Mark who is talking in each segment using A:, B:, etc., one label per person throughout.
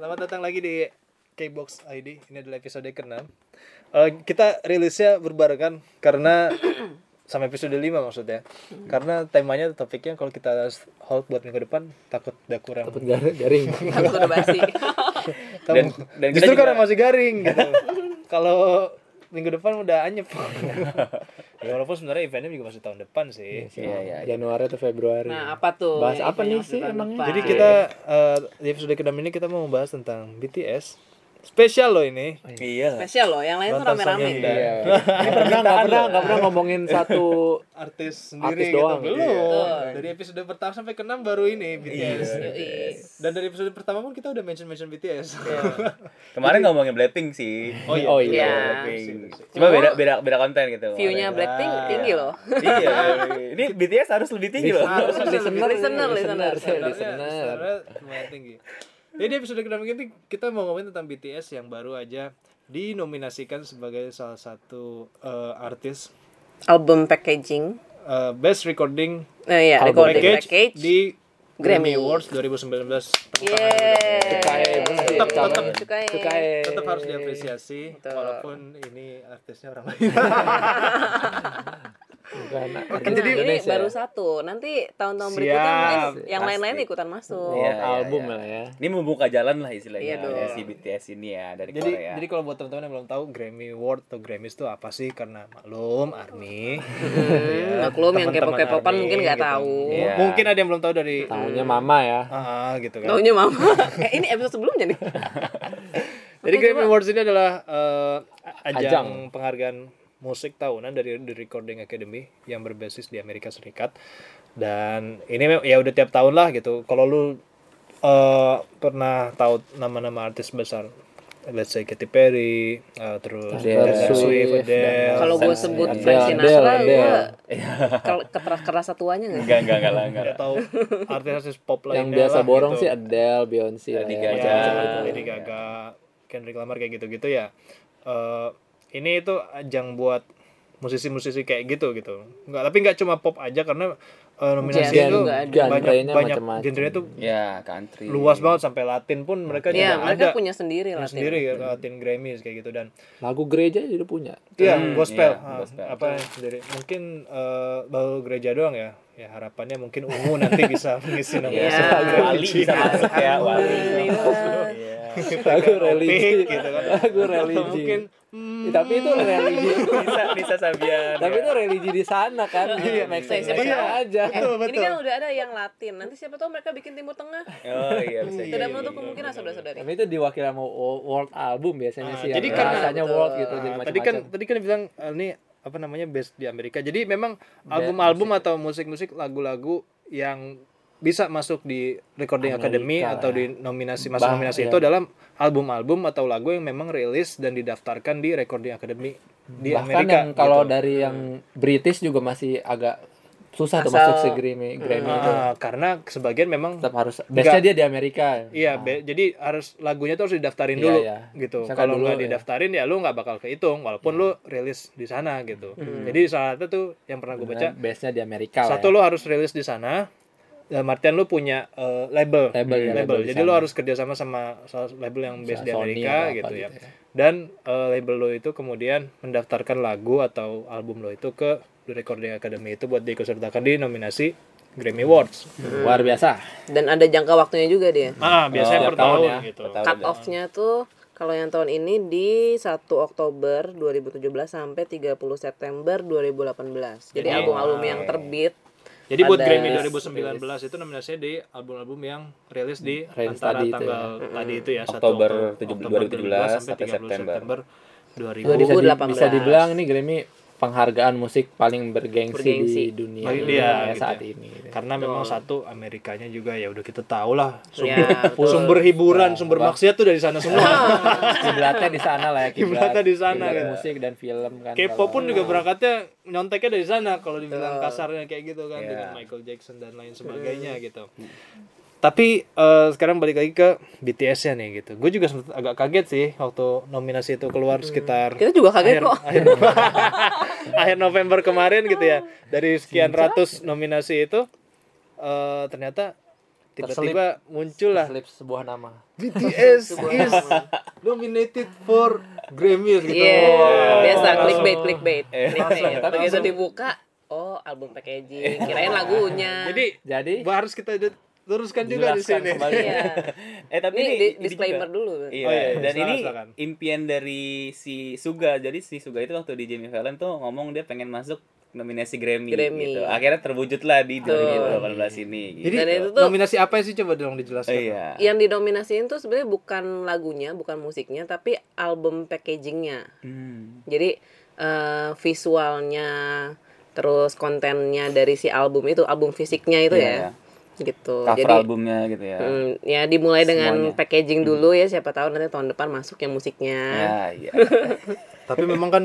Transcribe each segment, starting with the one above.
A: Selamat datang lagi di K-Box ID. Ini adalah episode ke-6. Eh, kita rilisnya berbarengan karena sama episode 5 maksudnya. Karena temanya topiknya kalau kita hold buat minggu depan takut udah kurang.
B: Takut gar- garing.
C: Takut udah basi.
D: Dan- dan
A: justru
D: juga-
A: karena masih garing gitu. kalau minggu depan udah anyep. ya walaupun sebenarnya eventnya juga masih tahun depan sih.
D: Iya, iya.
B: Januari atau Februari.
C: Nah, apa tuh?
B: Bahas apa nih sih emangnya?
A: Jadi kita eh, di episode ke ini kita mau membahas tentang BTS. Spesial loh ini.
D: Iya.
C: spesial loh, yang lain tuh rame-rame.
B: Iya. Pernah nggak pernah nggak pernah ngomongin satu
A: artis sendiri
B: Artis
A: gitu.
B: doang.
A: belum
C: Iya.
A: dari episode pertama sampai ke enam baru ini BTS
C: Yoi.
A: dan dari episode pertama pun kita udah mention mention BTS
D: Kemarin ngomongin Blackpink sih.
A: oh iya,
B: Oh,
C: Iya.
B: iya.
D: Blackpink. Cuma beda beda beda konten gitu.
C: View-nya Blackpink
A: Ah.
C: tinggi loh.
D: iya. Ini BTS harus lebih tinggi loh.
A: Harus
B: listener,
C: Listener, listener.
A: Sebenarnya-
B: listener.
A: sebenarnya lumayan tinggi jadi episode kedua ini kita mau ngomongin tentang BTS yang baru aja dinominasikan sebagai salah satu eh, artis
C: Album packaging.
A: eh, best recording
C: Nah, iya,
B: Album
C: recording
A: package,
C: package.
A: di Grammy
C: Grammy.
A: Awards 2019
C: Yeay.
B: Cukai, bener.
A: Tetap- tetap. Tetap harus diapresiasi
C: Betul.
A: walaupun ini artisnya orang lain
B: Bukan
C: Nah,
B: artis
C: ini
B: Indonesia.
C: baru satu. Nanti tahun-tahun berikutnya mungkin yang lain-lain ikutan masuk.
D: Iya,
B: World
D: iya,
B: album
D: iya.
B: lah ya.
D: Ini membuka jalan lah istilahnya
C: Iya dong.
D: ya, si BTS ini ya dari
A: jadi
D: Korea.
A: jadi kalau buat teman-teman yang belum tahu Grammy Award atau Grammys itu apa sih karena maklum Army
C: Hmm, maklum yang kepo-kepopan mungkin nggak
A: gitu.
C: tahu.
D: Iya.
A: mungkin ada yang belum tahu dari
B: Tahunya mama ya.
A: ah gitu kan
C: Taunya mama. Eh, ini episode sebelumnya nih.
A: jadi
C: Oke,
A: Grammy. Awards ini adalah eh, ajang,
B: Ajang.
A: penghargaan musik tahunan dari The Recording Academy yang berbasis di Amerika Serikat dan ini mem- ya udah tiap tahun lah gitu kalau lu eh, pernah tahu nama-nama artis besar let's say Katy Perry eh, terus
B: Taylor
A: Swift,
B: Swift,
A: Adele,
C: Kalau gue sebut
B: Adele,
C: Frank Sinatra, gue
B: Adele.
C: keras kerasa tuanya nggak?
D: enggak enggak enggak lah enggak.
A: atau artis-artis pop lainnya
B: Yang biasa borong
A: gitu.
B: sih Adele, Beyonce,
D: Lady
B: ya,
D: Gaga.
B: macam-macam itu.
A: Lady Gaga, Kendrick Lamar kayak gitu-gitu ya. Eh, ini itu ajang buat musisi-musisi kayak gitu gitu. Enggak, tapi nggak cuma pop aja karena eh, nominasi
C: Genre
A: itu banyak
B: Genrenya
A: banyak
B: macam-macam.
A: genre tuh
D: Ya, country.
A: luas banget sampai Latin pun mereka
C: Iya,
A: juga
C: mereka
A: ada
C: punya sendiri
A: punya
C: lah.
A: sendiri ya Latin Grammys kayak gitu dan
B: Lagu gereja juga punya.
A: Iya,
D: Hmm,
A: gospel. Ah,
D: gospel.
A: apa sendiri. Mungkin eh, baru gereja doang ya. Ya harapannya mungkin ungu nanti bisa mengisi nama
C: Iya.
D: Wali bisa masuk ya, wali.
C: Alhamdulillah.
D: Iya.
B: Lagu religi.
A: gitu kan.
B: Lagu religi.
A: mungkin hmm,
B: Ya, tapi itu religi.
D: Bisa bisa Sabian.
B: tapi
D: ya.
B: itu religi di sana kan. Iya, make sense.
C: Siapa tahu.
B: aja.
C: Eh,
A: Betul,
C: ini
A: betul.
C: kan udah ada yang Latin. Nanti siapa tahu mereka bikin Timur Tengah.
D: Oh iya bisa.
C: Tidak
D: iya,
C: menutup
D: iya,
C: kemungkinan
D: iya.
C: saudara-saudari.
B: Tapi itu diwakili sama wo- world album biasanya
A: Ah,
B: sih.
A: jadi
B: yang
A: karena-
B: rasanya
C: Betul.
B: world gitu jadi
A: tadi kan
B: macam-macam.
A: tadi kan bilang eh, ini apa namanya best di Amerika. Jadi memang album-album atau musik-musik lagu-lagu yang bisa masuk di recording
B: Amerika
A: academy atau di nominasi masuk
B: Bah,
A: nominasi
B: iya.
A: itu adalah album-album atau lagu yang memang rilis dan didaftarkan di recording academy di
B: Bahkan
A: Amerika.
B: yang kalau
A: gitu.
B: dari yang British juga masih agak susah tuh
C: Asal-
B: masuk si Grammy Grammy itu.
A: Ah, karena sebagian memang
B: Tetap harus base-nya dia di Amerika.
A: Iya, be- jadi harus lagunya tuh harus didaftarin
B: Iya,
A: dulu
B: iya.
A: gitu. Kalau nggak
B: ya.
A: didaftarin ya lu nggak bakal kehitung walaupun lu rilis di sana gitu. Jadi salah satu tuh yang pernah gue baca
B: base-nya di Amerika
A: satu
B: ya.
A: lu harus rilis di sana. Dalam artian lu punya eh, label,
B: Label, ya, label di
A: Jadi lu harus kerjasama sama satu label yang based di Amerika gitu ya.
B: gitu ya.
A: Dan eh, label lu itu kemudian mendaftarkan lagu atau album lo itu ke The Recording Academy itu buat diikutsertakan di nominasi Grammy Awards.
B: Luar biasa.
C: Dan ada jangka waktunya juga dia.
A: Ah, biasanya per
B: tiap tahun
A: tahun
B: ya.
A: gitu.
D: Per tahun.
C: Cut off-nya tuh kalau yang tahun ini di 1 Oktober 2017 sampai 30 September 2018. Jadi
A: Jadi-
C: album-album yang terbit
A: Jadi buat Grammy
C: rilis-
A: 2019 itu nominasinya di album-album yang rilis di
B: Rilis
A: antara
B: tadi itu
A: tanggal tadi itu ya 1
D: Oktober
A: Oktober
D: 2017
A: sampai 30
D: September.
A: September 2000.
B: Bisa, di-
C: 2018.
B: bisa dibilang ini Grammy penghargaan musik paling bergengsi,
C: Bergengsi.
B: di dunia
A: Bagi
B: ya,
A: gitu
B: saat
A: ya.
B: ini.
A: Karena memang satu Amerikanya juga ya udah kita tahu lah sumber,
C: Ya, betul.
A: sumber hiburan, sumber maksiat tuh dari sana semua.
B: Kiblatnya di sana lah ya.
A: Kiblatnya di sana,
B: kiblat
A: gitu.
B: musik dan film kan.
A: K-pop pun juga berangkatnya nyonteknya dari sana kalau dibilang kasarnya kayak gitu kan
D: Iya.
A: dengan Michael Jackson dan lain sebagainya gitu. Tapi eh, sekarang balik lagi ke BTS-nya nih gitu. Gue juga sempet agak kaget sih waktu nominasi itu keluar sekitar
C: Kita juga kaget
A: akhir,
C: kok.
A: akhir, akhir November kemarin gitu ya. Dari sekian ratus nominasi itu eh, ternyata tiba-tiba muncul lah
B: sebuah nama.
A: BTS is nominated for Grammy gitu.
C: Iya,
A: Wah.
C: biasa clickbait, clickbait. clickbait.
B: Tapi
C: Begitu
B: langsung-
C: dibuka, oh album packaging, kirain lagunya.
A: Jadi
B: Jadi
A: harus kita luruskan juga di
B: Jelaskan
A: sini.
B: kembali.
C: iya.
D: Eh tapi
C: Ini
D: ini,
C: di-
D: ini
C: disclaimer
D: juga.
C: dulu.
D: Iya,
A: Oh, iya, iya.
D: dan
A: Silakan,
D: ini
A: silakan.
D: impian dari si Suga. Jadi si Suga itu waktu di Jimmy Fallon tuh ngomong dia pengen masuk nominasi Grammy,
C: Grammy.
D: gitu. Akhirnya terwujud lah di
C: Betul.
D: 2018 ini. Gitu.
A: Jadi
C: Dan itu tuh-
A: nominasi apa sih coba dong dijelaskan?
D: Oh, iya.
C: Yang dinominasiin tuh sebenarnya bukan lagunya, bukan musiknya, tapi album packagingnya.
D: Hmm.
C: Jadi eh, visualnya, terus kontennya dari si album itu, album fisiknya itu
D: Iya,
C: ya,
D: iya.
C: Gitu.
D: Cover
C: Jadi
D: albumnya gitu ya.
C: hmm, ya dimulai dengan
D: Semuanya.
C: packaging dulu ya, siapa tahu nanti tahun depan masuk yang musiknya.
D: Ya, iya.
A: Tapi memang kan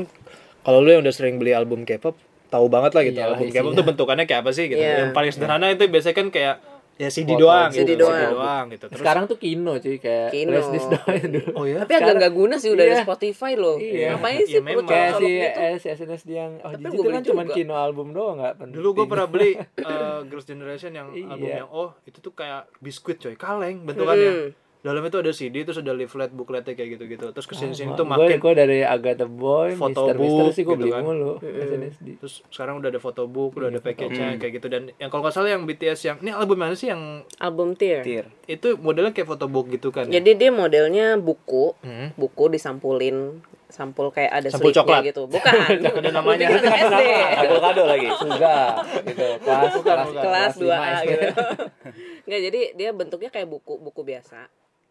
A: kalau lu yang udah sering beli album K-pop tahu banget lah gitu
B: Iyalah
A: album K-pop
B: isinya.
A: tuh bentukannya kayak apa sih gitu.
C: Iya.
A: Yang paling sederhana itu biasanya kan kayak ya CD
B: Foto,
A: doang
C: CD
A: gitu,
C: doang.
A: gitu. Terus
B: sekarang tuh Kino cuy kayak
C: Kino.
B: doang dulu.
A: oh ya.
C: Tapi agak nggak guna sih udah
B: Iya.
C: di Spotify loh.
B: Iya.
C: Ngapain
A: Iya,
C: sih perlu.
B: Kayak si eh, si SNSD yang oh
C: Tapi
B: itu
C: beli
B: kan cuma. Kino album doang nggak penting.
A: Dulu gue pernah beli uh, Girls Generation yang
B: Iya.
A: album yang oh itu tuh kayak biskuit coy, kaleng bentukannya.
C: Hmm.
A: Dalamnya tuh ada CD terus ada leaflet bookletnya kayak gitu-gitu. Terus ke sini sini tuh
B: gue
A: makin
B: gue dari Agatha Boy,
A: Foto
B: Mister Mister
A: book
B: sih gue
A: gitu
B: beli
A: kan.
B: mulu SNSD.
A: terus sekarang udah ada photobook, udah ada
B: Iya,
A: package-nya kayak gitu dan yang kalau nggak salah yang BTS yang ini album mana sih yang
C: Album tier.
D: Tir.
A: itu modelnya kayak photobook gitu kan ya?
C: Jadi dia modelnya buku,
A: Hmm.
C: buku disampulin, sampul kayak ada
A: Sampul coklat.
C: gitu. Bukan.
A: ada namanya.
C: SD.
D: Kabel kado lagi.
B: Suga gitu. Kelas kelas
C: kelas 2
B: lima
C: A
B: SD.
C: gitu. Enggak, jadi dia bentuknya kayak buku, buku biasa.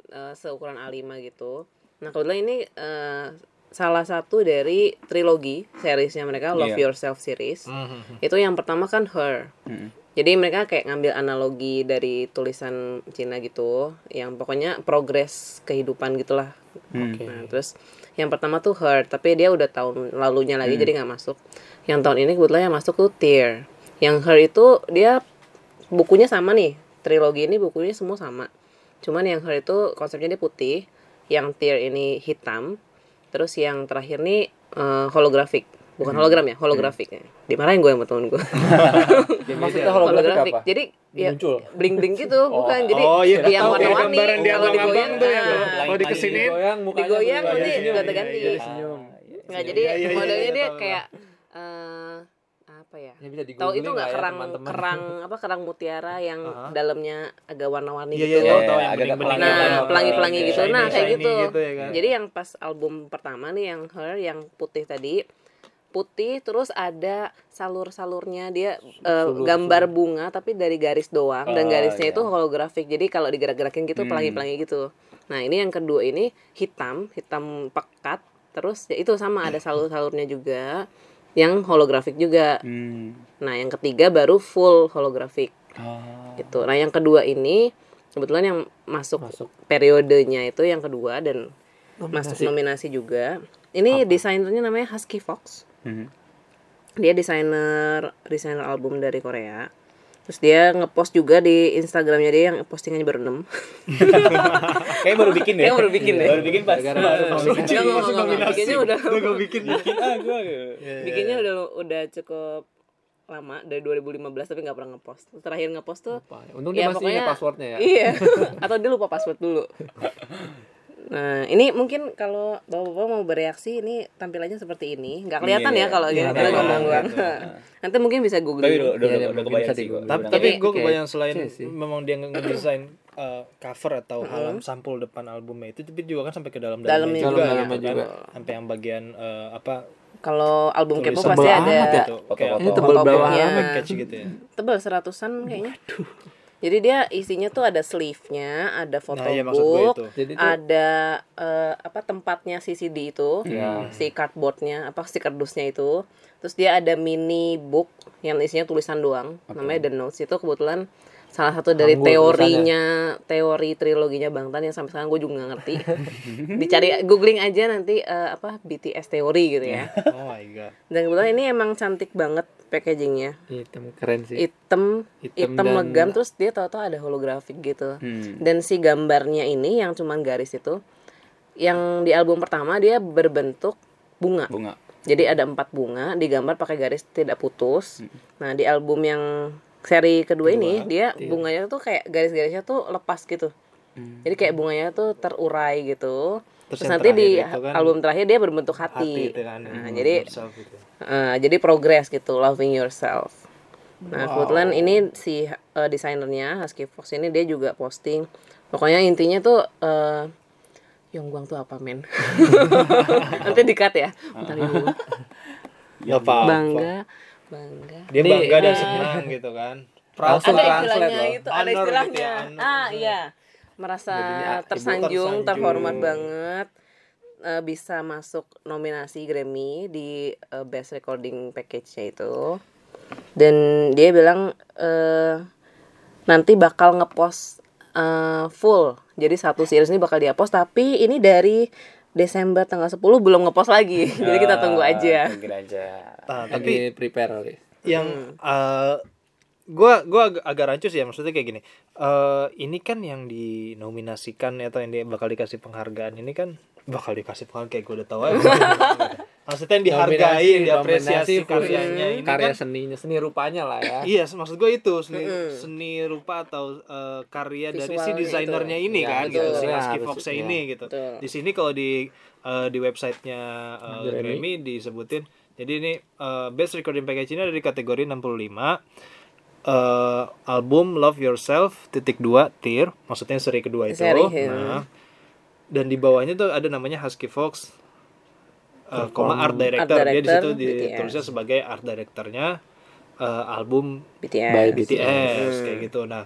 C: Eh, seukuran A5 gitu. Nah, kebetulan ini eh, salah satu dari trilogi seriesnya mereka Love
D: Iya.
C: Yourself series.
A: Mhm.
C: Itu yang pertama kan Her.
D: Hmm.
C: Jadi mereka kayak ngambil analogi dari tulisan Cina gitu, yang pokoknya progres kehidupan gitulah.
D: Hmm.
C: Nah, terus yang pertama tuh Her, tapi dia udah tahun lalunya lagi jadi nggak masuk. Yang tahun ini kebetulan yang masuk tuh Tear. Yang Her itu dia bukunya sama nih, trilogi ini bukunya semua sama. Cuman yang Her itu konsepnya dia putih, yang Tear ini hitam, terus yang terakhir nih eh, holografik. Bukan hologram ya, holografik. Dimarahin gue sama temen gue.
B: Maksudnya holografik apa?
C: Jadi ya
B: Muncul.
C: bling bling gitu, bukan. Jadi
A: Oh, iya,
C: yang
A: gambaran di
C: kalau digoyang nah,
A: kalau
B: Digoyang mukanya
C: digoyang
B: berubah
C: nanti.
B: Jadi senyum.
C: Nggak, jadi
A: Iya, iya, iya,
C: modelnya
A: iya,
C: dia kayak eh apa ya?
B: Ya bisa
C: Tahu itu nggak
B: ya,
C: kerang
B: teman-teman.
C: kerang apa kerang mutiara yang
A: Aha.
C: dalamnya agak warna-warni
A: Iya,
C: gitu.
A: iya, tahu tahu
D: Iya,
A: yang
D: agak
A: bening-bening.
C: Nah,
D: pelangi-pelangi.
C: pelangi-pelangi gitu.
A: Shiny,
C: Nah, kayak
A: shiny
C: gitu.
A: gitu ya kan.
C: Jadi yang pas album pertama nih yang Her yang putih tadi putih terus ada salur-salurnya dia
B: Sulur,
C: gambar bunga tapi dari garis doang dan
D: Oh,
C: garisnya
D: iya.
C: itu holografik. Jadi kalau digerak-gerakin gitu
D: Hmm.
C: pelangi-pelangi gitu. Nah, ini yang kedua ini hitam, hitam pekat. Terus ya itu sama ada salur-salurnya juga yang holografik juga.
D: Hmm.
C: Nah, yang ketiga baru full holografik
D: Oh.
C: gitu. Nah, yang kedua ini kebetulan yang masuk,
B: Masuk.
C: periodenya itu yang kedua dan masuk
B: Nominasi.
C: nominasi juga. Ini desainernya namanya Husky Fox.
D: Hmm.
C: Dia desainer desainer album dari Korea. Terus dia ngepost juga di Instagramnya dia yang postingannya baru 6
D: Kayaknya baru bikin deh.
C: Kayaknya baru bikin deh.
D: Baru bikin pas.
C: Enggak. Bikinnya udah
A: gue bikin
D: bikin ah gua.
C: bikinnya udah udah cukup lama dari 2015 tapi nggak pernah ngepost. Terakhir ngepost tuh
B: Apa ya? Untung
C: Ya,
B: dia masih ingat
C: pokoknya-
B: passwordnya ya.
C: Iya. Atau dia lupa password dulu. Nah, ini mungkin kalau bapak-bapak mau bereaksi ini tampilannya seperti ini. Nggak kelihatan
D: Iya,
C: ya kalau
B: iya,
C: kita
B: iya,
C: ngomong
B: iya,
C: doang. Nanti mungkin bisa
D: Tapi
C: googling.
D: udah udah
B: Iya,
D: udah, kebayang
B: bisa
D: sih gua.
A: tapi tapi gue kebayang selain memang dia nge- ngedesain uh, cover atau halam sampul depan albumnya itu tapi juga kan sampai ke dalam
C: Dalamnya
A: dalamnya juga, gitu kan.
B: juga.
A: sampai yang bagian uh, apa
C: Kalau album K-pop
A: tulisan
C: pasti
B: Tebel
C: ada
B: amat ya.
A: gitu kayak
B: Ini tebel
C: Foto-fotonya.
B: bawah
A: package gitu ya
C: tebal seratusan kayaknya. Jadi dia isinya tuh ada sleeve-nya, ada
A: nah iya
C: photobook,
A: itu
B: tuh
C: ada eh, apa tempatnya si CD itu,
B: Iya.
C: si cardboardnya, apa si kardusnya itu. Terus dia ada mini book yang isinya tulisan doang, namanya The Notes itu kebetulan salah satu dari
B: Nganggur
C: teorinya, teori triloginya Bang Tan yang sampai sekarang gue juga nggak ngerti. Dicari googling aja nanti eh, apa BTS teori gitu ya.
A: oh my god
C: Dan kebetulan ini emang cantik banget packagingnya,
B: hitam keren sih.
C: hitam,
B: Hitam
C: hitam
B: dan-
C: legam terus dia tahu-tahu ada holografik gitu
D: Hmm.
C: dan si gambarnya ini yang cuman garis itu yang di album pertama dia berbentuk bunga
D: Bunga.
C: jadi ada empat bunga digambar pakai garis tidak putus
B: Hmm.
C: nah di album yang seri kedua ini
A: Kedua,
C: dia bunganya tuh kayak garis-garisnya tuh lepas gitu. Jadi kayak bunganya tuh terurai gitu.
A: Terus
C: Terus, nanti di
A: kan
C: album terakhir dia berbentuk
A: hati
C: hati.
A: kan
C: Nah, jadi
A: gitu.
C: eh, jadi progress gitu, loving yourself. Nah, kebetulan ini si eh, desainernya Husky Fox ini dia juga posting. Pokoknya intinya tuh eh Yongguang tuh apa men? Nanti dikat ya. Bentar Yongguang.
A: Apa-apa.
C: Bangga, bangga.
A: dia bangga dan
C: eh,
A: senang gitu kan
B: Langsung
C: ada istilahnya
B: loh.
C: itu, ada
A: Honor gitu
C: istilahnya.
A: ya,
C: ah, iya. Merasa
B: Jadinya
C: tersanjung,
A: tersanjung.
C: terhormat banget eh, bisa masuk nominasi Grammy di eh, Best Recording Package-nya itu. Dan dia bilang eh nanti bakal ngepost eh, full. Jadi satu series ini bakal dia post tapi ini dari Desember tanggal 10 belum ngepost lagi. Jadi kita tunggu aja.
D: Tungguin aja.
A: Nah, tapi
B: Lagi prepare kali.
A: yang eh, gua gua agak, agak rancu sih ya maksudnya kayak gini eh ini kan yang dinominasikan atau yang dia bakal dikasih penghargaan ini kan bakal dikasih penghargaan kayak gue udah tahu aja maksudnya yang dihargai diapresiasi karyanya ini
B: karya
A: kan
B: seninya, seni rupanya lah ya.
A: Iya, maksud gue itu seni, seni rupa atau eh, karya dari si desainernya
B: itu.
A: ini
B: Ya,
A: kan,
C: betul.
A: gitu, si
B: Ya,
A: Husky
B: harus-
A: Fox
B: ya.
A: ini gitu.
C: Betul.
A: Di sini kalau di eh, di websitenya eh,
B: Grammy.
A: Grammy disebutin, jadi ini eh, best recording package ini ada di kategori 65 eh album Love Yourself titik dua tier, maksudnya seri kedua itu.
C: Seri, ya.
A: Nah, dan di bawahnya tuh ada namanya Husky Fox eh, koma art director. Dia di situ
C: director,
A: ditulisnya sebagai art directornya eh, album
C: BTS.
B: By
A: BTS kayak gitu. Nah,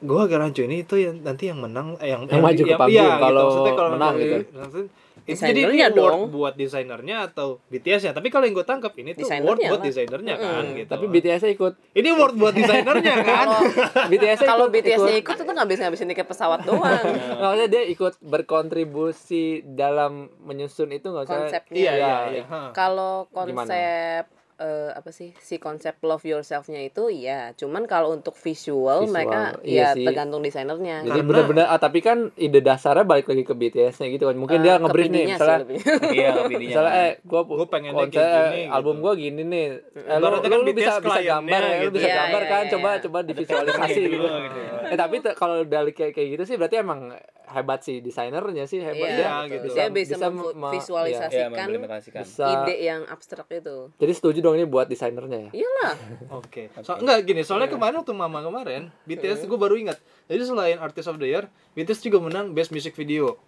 A: gua agak rancu ini itu yang nanti yang menang eh, yang
B: Yang maju ke panggung
A: iya,
B: kalau
A: Maksudnya
B: menang
A: yang-
B: gitu.
A: maksudnya- itu jadi
C: Desainernya
A: ini award
C: dong.
A: buat desainernya atau BTS-nya. Tapi kalau yang gue tangkap ini tuh
C: Desainernya
A: award buat desainernya kan gitu.
B: Tapi BTS ikut.
A: ini award buat desainernya kan.
B: BTS
C: Kalau BTS-nya ikut itu nggak bisa ngabisin tiket pesawat doang.
B: Nggak maksudnya dia ikut berkontribusi dalam menyusun itu nggak usah.
C: Konsepnya.
A: Iya, iya,
B: Ya,
A: iya. ha.
C: Kalau
B: Gimana?
C: konsep eh, apa sih si konsep love yourself-nya itu iya, cuman kalau untuk visual,
B: Visual,
C: mereka
B: iya
C: ya
B: sih.
C: tergantung desainernya.
B: Jadi
A: Karena-
B: benar-benar ah, tapi kan ide dasarnya balik lagi ke BTS-nya gitu kan. Mungkin
C: Eh,
B: dia nge-brief nih misalnya.
D: Iya,
B: misalnya eh gua
A: Gua pengennya
B: konser,
A: kayak gini,
B: eh, album
A: gitu.
B: gua gini nih. Eh, lu, lu,
A: kan
B: lu bisa
A: BTS
B: bisa
A: kliennya
B: gambar ya, lu
A: gitu.
B: bisa
C: Iya,
B: gambar
C: iya,
B: kan
C: iya,
B: coba coba divisualisasi
A: dulu
B: gitu.
A: gitu.
B: Eh tapi kalau dari kayak kayak gitu sih berarti emang hebat sih desainernya sih hebat
C: Iya,
B: dia
A: gitu.
C: Dia bisa,
B: me-
C: memvisualisasikan
D: Iya, mengimplementasikan.
B: bisa
C: ide yang abstrak itu.
B: jadi setuju dong ini buat desainernya ya
C: Iyalah.
A: Oke. So, enggak gini, soalnya kemarin waktu Mama kemarin, BTS gue baru ingat. Jadi selain Artist of the Year, BTS juga menang Best Music Video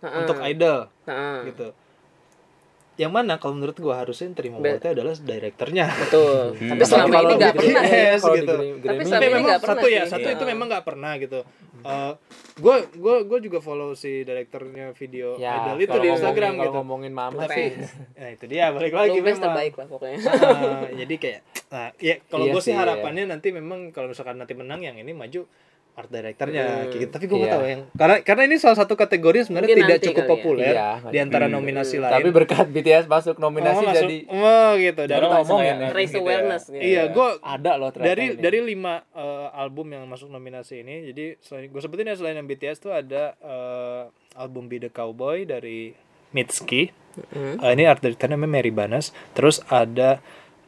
A: untuk Idol
C: Heeh.
A: gitu. Yang mana kalau menurut gua harusnya yang terima awardnya adalah directornya.
C: Betul. Tapi
D: Tapi
C: selama ini nggak pernah.
B: iya,
A: Yes, gitu.
B: Grammy-
C: Tapi selama ini nggak pernah
A: satu ya,
C: sih.
A: satu
C: Iya.
A: itu memang nggak pernah gitu. Eh, gua gua gua juga follow si direkturnya video
B: ya
A: Idol itu di
B: ngomongin-
A: Instagram
B: kalau
A: gitu.
B: ngomongin mama
A: Tapi nah itu dia balik lagi
C: best
A: memang.
C: terbaik lah pokoknya.
A: Ah, jadi kayak nah ya kalau
B: Iya
A: gue sih
B: sih,
A: harapannya nanti memang kalau misalkan nanti menang yang ini maju art directornya kayak gitu. tapi gue nggak
B: Iya.
A: tahu yang karena karena ini salah satu kategori yang sebenarnya
C: Mungkin
A: tidak cukup
C: ya.
A: populer
B: Iya,
A: di antara nominasi lain
B: tapi berkat BTS masuk nominasi
A: oh, masuk,
B: jadi
A: oh gitu dan
D: Sengaja
B: ya.
C: Raise
D: gitu ya.
C: awareness gitu.
A: iya gue
B: ada loh ternyata
A: dari
B: ini.
A: dari lima eh, album yang masuk nominasi ini jadi selain gue sebutin ya selain yang BTS tuh ada eh, album Be the Cowboy dari Mitski Eh, ini art directornya namanya Mary Banas terus ada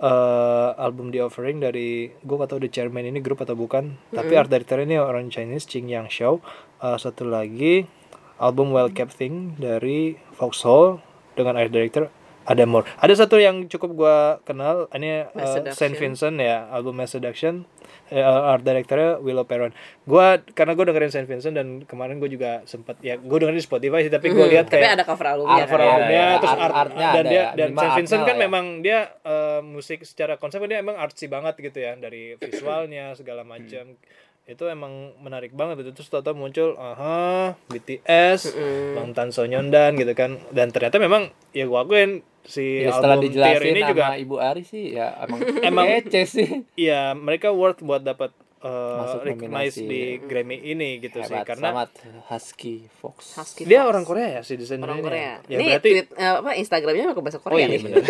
A: eh, album The Offering dari gue gak tau The Chairman ini grup atau bukan tapi art directornya ini orang Chinese Ching Yang Xiao Eh, satu lagi album Well Kept Thing dari Foxhole dengan art director ada more ada satu yang cukup gua kenal ini
C: Seduction.
A: Saint Vincent ya album Mass Seduction Eh, art directornya Willow Perron gua karena gue dengerin Saint Vincent dan kemarin gue juga sempat ya gue dengerin di Spotify sih tapi gue lihat
C: Tapi
A: kayak
C: ada cover albumnya
A: cover
C: kan.
A: albumnya
B: iya.
A: terus
B: Art-
A: art,
B: artnya
A: dan
B: ada
A: dia
B: ya.
A: dan Saint Vincent kan
B: ya.
A: memang dia eh, musik secara konsepnya dia emang artsy banget gitu ya dari visualnya segala macam itu emang menarik banget itu terus tau muncul aha BTS Bang Tan Sonyondan gitu kan dan ternyata memang ya gua akuin si
B: Ya, setelah
A: album Tear
B: dijelasin
A: ini
B: sama
A: juga
B: Ibu Ari sih ya emang
A: Emang-
B: kece sih
A: ya mereka worth buat dapat uh,
B: Masuk
A: recognize di Grammy ini gitu sih
B: hebat
A: karena
B: selamat Husky Fox
C: Husky
A: dia
C: Fox.
A: orang Korea ya si desainernya
C: orang
A: ini
C: Korea.
A: ya
C: ini
A: berarti
C: tweet eh, apa Instagramnya pakai bahasa Korea
A: Oh iya
C: nih.
A: benar.